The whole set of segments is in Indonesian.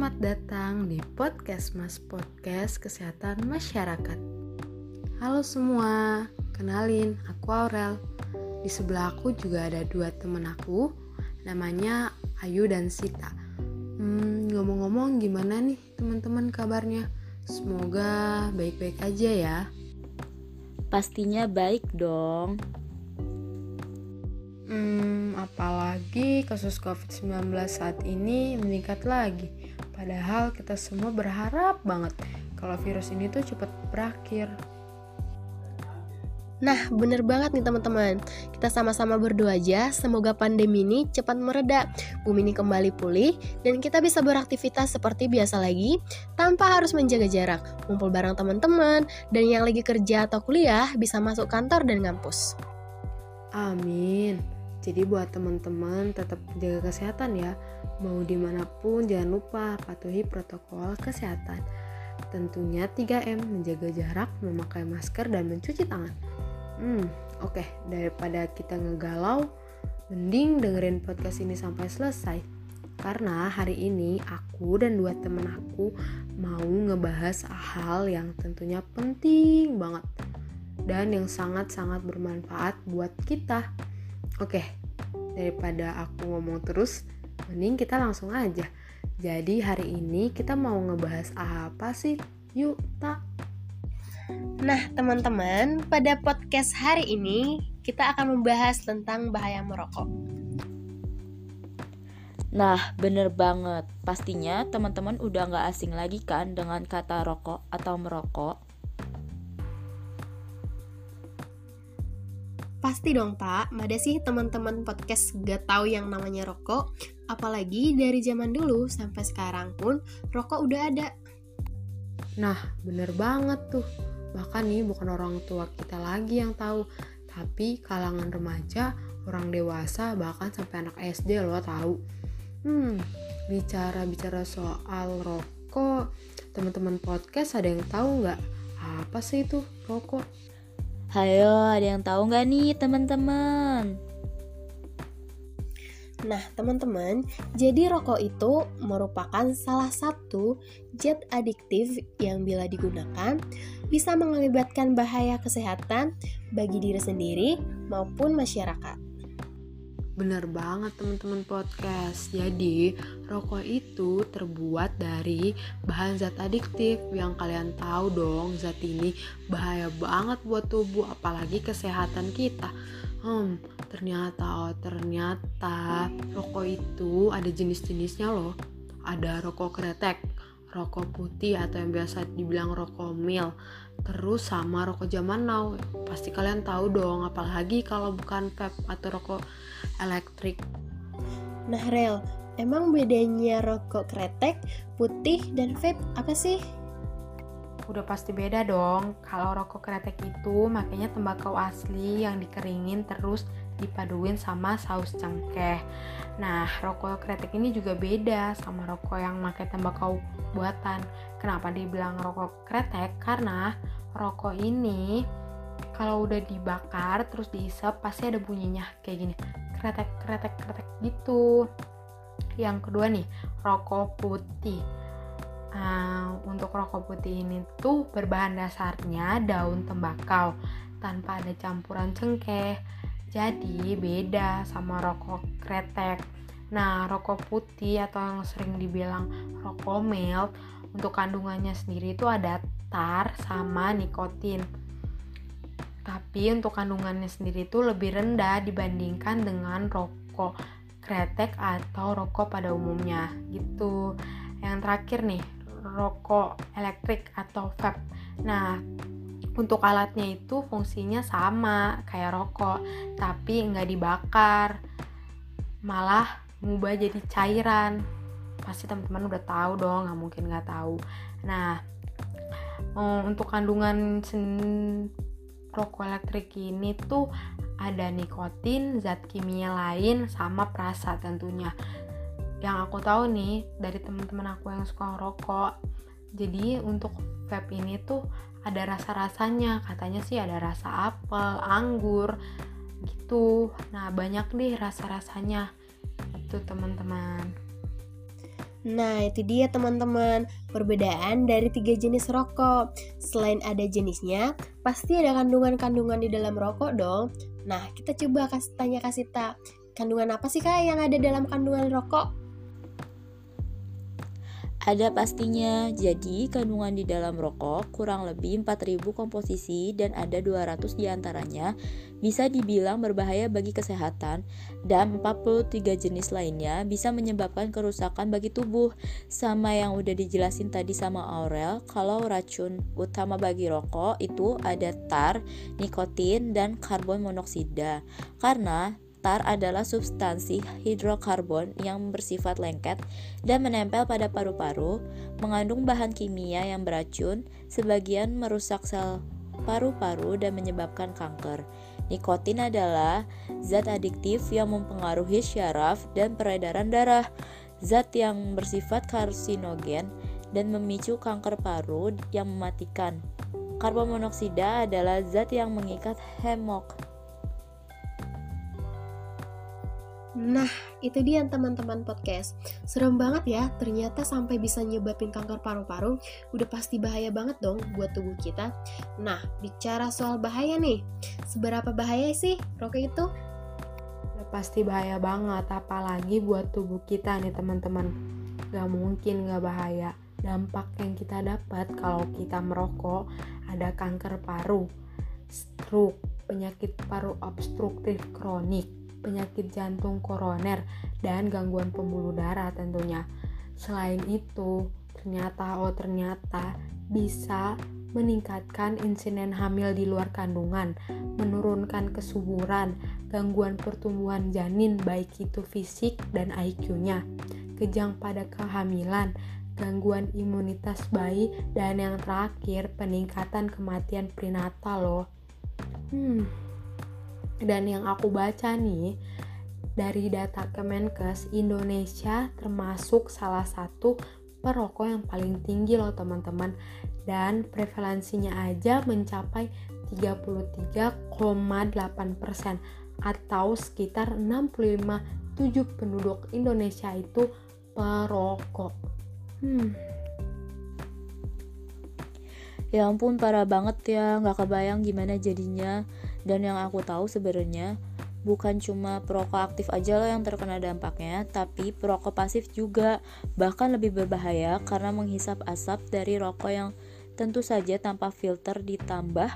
Selamat datang di podcast Mas Podcast Kesehatan Masyarakat. Halo semua, kenalin aku Aurel. Di sebelah aku juga ada dua temen aku, namanya Ayu dan Sita. Hmm, ngomong-ngomong gimana nih teman-teman kabarnya? Semoga baik-baik aja ya. Pastinya baik dong. Hmm, apalagi kasus COVID-19 saat ini meningkat lagi. Padahal kita semua berharap banget kalau virus ini tuh cepat berakhir. Nah, bener banget nih teman-teman. Kita sama-sama berdoa aja semoga pandemi ini cepat mereda, bumi ini kembali pulih, dan kita bisa beraktivitas seperti biasa lagi tanpa harus menjaga jarak, ngumpul bareng teman-teman, dan yang lagi kerja atau kuliah bisa masuk kantor dan ngampus. Amin. Jadi buat teman-teman tetap jaga kesehatan ya. Mau di mana pun jangan lupa patuhi protokol kesehatan. Tentunya 3M, menjaga jarak, memakai masker, dan mencuci tangan. Hmm, oke. Okay. Daripada kita ngegalau, mending dengerin podcast ini sampai selesai. Karena hari ini aku dan dua temen aku mau ngebahas hal yang tentunya penting banget dan yang sangat-sangat bermanfaat buat kita. Oke, daripada aku ngomong terus, mending kita langsung aja. Jadi hari ini kita mau ngebahas apa sih? Yuk, tak. Nah, teman-teman, pada podcast hari ini kita akan membahas tentang bahaya merokok. Nah, bener banget. Pastinya teman-teman udah gak asing lagi kan dengan kata rokok atau merokok. Pasti dong pak, ada sih teman-teman podcast gak tahu yang namanya rokok. Apalagi dari zaman dulu sampai sekarang pun rokok udah ada. Nah bener banget tuh. Bahkan nih bukan orang tua kita lagi yang tahu. Tapi kalangan remaja, orang dewasa, bahkan sampai anak SD lo tahu. Hmm, bicara-bicara soal rokok Teman-teman podcast ada yang tahu nggak? Apa sih itu rokok? Hayo, ada yang tahu nggak nih teman-teman? Nah, teman-teman, jadi rokok itu merupakan salah satu zat adiktif yang bila digunakan bisa mengakibatkan bahaya kesehatan bagi diri sendiri maupun masyarakat. Bener banget teman-teman podcast. Jadi, rokok itu terbuat dari bahan zat adiktif yang kalian tahu dong, zat ini bahaya banget buat tubuh apalagi kesehatan kita. Hmm, ternyata oh, ternyata rokok itu ada jenis-jenisnya loh. Ada rokok kretek, rokok putih atau yang biasa dibilang rokok mil terus sama rokok zaman now. Pasti kalian tahu dong apalagi kalau bukan vape atau rokok elektrik. Nah Rel emang bedanya rokok kretek putih dan vape apa sih? Udah pasti beda dong. Kalau rokok kretek itu makanya tembakau asli yang dikeringin terus dipaduin sama saus cengkeh. Nah, rokok kretek ini juga beda sama rokok yang pakai tembakau buatan. Kenapa dibilang rokok kretek? Karena rokok ini kalau udah dibakar terus diisap pasti ada bunyinya kayak gini. Kretek kretek kretek gitu. Yang kedua nih, rokok putih. Uh, untuk rokok putih ini tuh berbahan dasarnya daun tembakau tanpa ada campuran cengkeh jadi beda sama rokok kretek. Nah, rokok putih atau yang sering dibilang rokok mild untuk kandungannya sendiri itu ada tar sama nikotin. Tapi untuk kandungannya sendiri itu lebih rendah dibandingkan dengan rokok kretek atau rokok pada umumnya gitu. Yang terakhir nih, rokok elektrik atau vape. Nah, untuk alatnya itu fungsinya sama kayak rokok tapi nggak dibakar. Malah ngubah jadi cairan. Pasti teman-teman udah tahu dong nggak mungkin nggak tahu. Nah um, untuk kandungan rokok elektrik ini tuh ada nikotin zat kimia lain sama perasa tentunya. Yang aku tahu nih dari teman-teman aku yang suka rokok jadi untuk vape ini tuh ada rasa-rasanya katanya sih ada rasa apel anggur gitu nah banyak deh rasa-rasanya itu teman-teman Nah, itu dia teman-teman, perbedaan dari tiga jenis rokok. Selain ada jenisnya, pasti ada kandungan-kandungan di dalam rokok dong. Nah, kita coba kasih tanya kasih tak, kandungan apa sih kak yang ada dalam kandungan rokok? Ada pastinya, jadi kandungan di dalam rokok kurang lebih 4000 komposisi dan ada 200 di antaranya bisa dibilang berbahaya bagi kesehatan dan 43 jenis lainnya bisa menyebabkan kerusakan bagi tubuh. Sama yang udah dijelasin tadi sama Aurel, kalau racun utama bagi rokok itu ada tar, nikotin, dan karbon monoksida. Karena Tar adalah substansi hidrokarbon yang bersifat lengket dan menempel pada paru-paru, mengandung bahan kimia yang beracun, sebagian merusak sel paru-paru dan menyebabkan kanker. Nikotin adalah zat adiktif yang mempengaruhi syaraf dan peredaran darah, zat yang bersifat karsinogen dan memicu kanker paru yang mematikan. Karbon monoksida adalah zat yang mengikat hemok Nah, itu dia teman-teman podcast. Serem banget ya, ternyata sampai bisa nyebabin kanker paru-paru, udah pasti bahaya banget dong buat tubuh kita. Nah, bicara soal bahaya nih, seberapa bahaya sih rokok itu? Udah pasti bahaya banget, apalagi buat tubuh kita nih teman-teman. Gak mungkin gak bahaya. Dampak yang kita dapat kalau kita merokok ada kanker paru, stroke, penyakit paru obstruktif kronik, penyakit jantung koroner, dan gangguan pembuluh darah tentunya. Selain itu, ternyata oh ternyata bisa meningkatkan insiden hamil di luar kandungan, menurunkan kesuburan, gangguan pertumbuhan janin baik itu fisik dan IQ-nya, kejang pada kehamilan, gangguan imunitas bayi, dan yang terakhir peningkatan kematian prenatal loh. Hmm, dan yang aku baca nih dari data Kemenkes Indonesia termasuk salah satu perokok yang paling tinggi loh teman-teman dan prevalensinya aja mencapai 33,8% atau sekitar 65,7 penduduk Indonesia itu perokok. Hmm. Ya ampun parah banget ya, nggak kebayang gimana jadinya dan yang aku tahu sebenarnya bukan cuma perokok aktif aja loh yang terkena dampaknya, tapi perokok pasif juga bahkan lebih berbahaya karena menghisap asap dari rokok yang tentu saja tanpa filter ditambah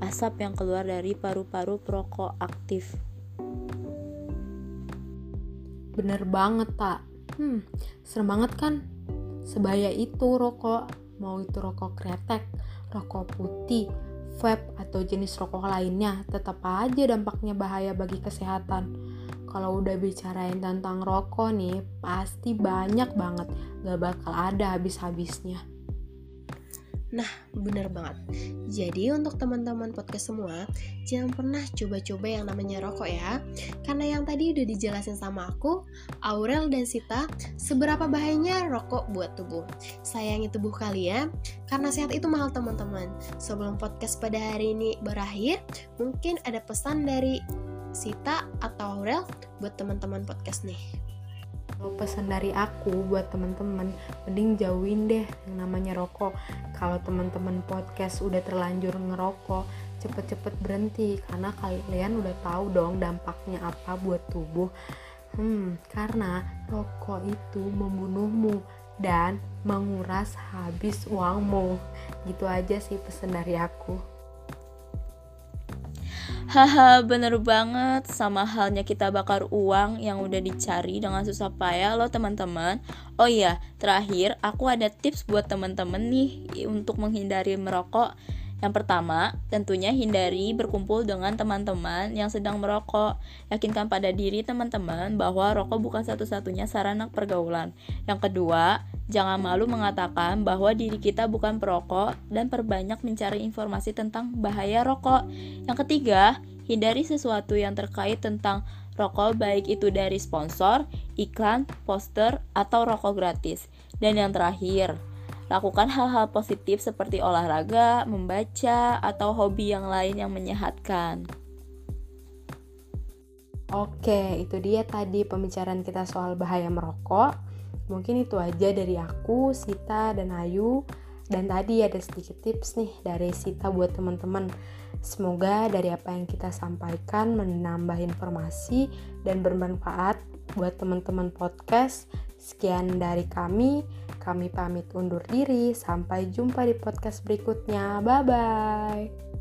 asap yang keluar dari paru-paru perokok aktif. Bener banget, tak? Hmm, serem banget kan? Sebaya itu rokok, mau itu rokok kretek, rokok putih, vape atau jenis rokok lainnya, tetap aja dampaknya bahaya bagi kesehatan. Kalau udah bicarain tentang rokok nih, pasti banyak banget, gak bakal ada habis-habisnya. Nah, bener banget. Jadi untuk teman-teman podcast semua, jangan pernah coba-coba yang namanya rokok ya. Karena yang tadi udah dijelasin sama aku, Aurel dan Sita, seberapa bahayanya rokok buat tubuh. Sayangi tubuh kalian, karena sehat itu mahal teman-teman. Sebelum podcast pada hari ini berakhir, mungkin ada pesan dari Sita atau Aurel buat teman-teman podcast nih. Kalau pesan dari aku buat temen-temen, mending jauhin deh yang namanya rokok. Kalau temen-temen podcast udah terlanjur ngerokok, cepet-cepet berhenti karena kalian udah tahu dong dampaknya apa buat tubuh. Hmm, karena rokok itu membunuhmu dan menguras habis uangmu. Gitu aja sih pesan dari aku. Haha, bener banget. Sama halnya kita bakar uang yang udah dicari dengan susah payah loh teman-teman. Oh iya, terakhir aku ada tips buat teman-teman nih untuk menghindari merokok. Yang pertama, tentunya hindari berkumpul dengan teman-teman yang sedang merokok. Yakinkan pada diri teman-teman bahwa rokok bukan satu-satunya sarana pergaulan. Yang kedua, jangan malu mengatakan bahwa diri kita bukan perokok dan perbanyak mencari informasi tentang bahaya rokok. Yang ketiga, hindari sesuatu yang terkait tentang rokok baik itu dari sponsor, iklan, poster, atau rokok gratis. Dan yang terakhir, lakukan hal-hal positif seperti olahraga, membaca, atau hobi yang lain yang menyehatkan. Oke, itu dia tadi pembicaraan kita soal bahaya merokok. Mungkin itu aja dari aku, Sita, dan Ayu. Dan tadi ada sedikit tips nih dari Sita buat teman-teman. Semoga dari apa yang kita sampaikan menambah informasi dan bermanfaat buat teman-teman podcast. Sekian dari kami. Kami pamit undur diri. Sampai jumpa di podcast berikutnya. Bye bye.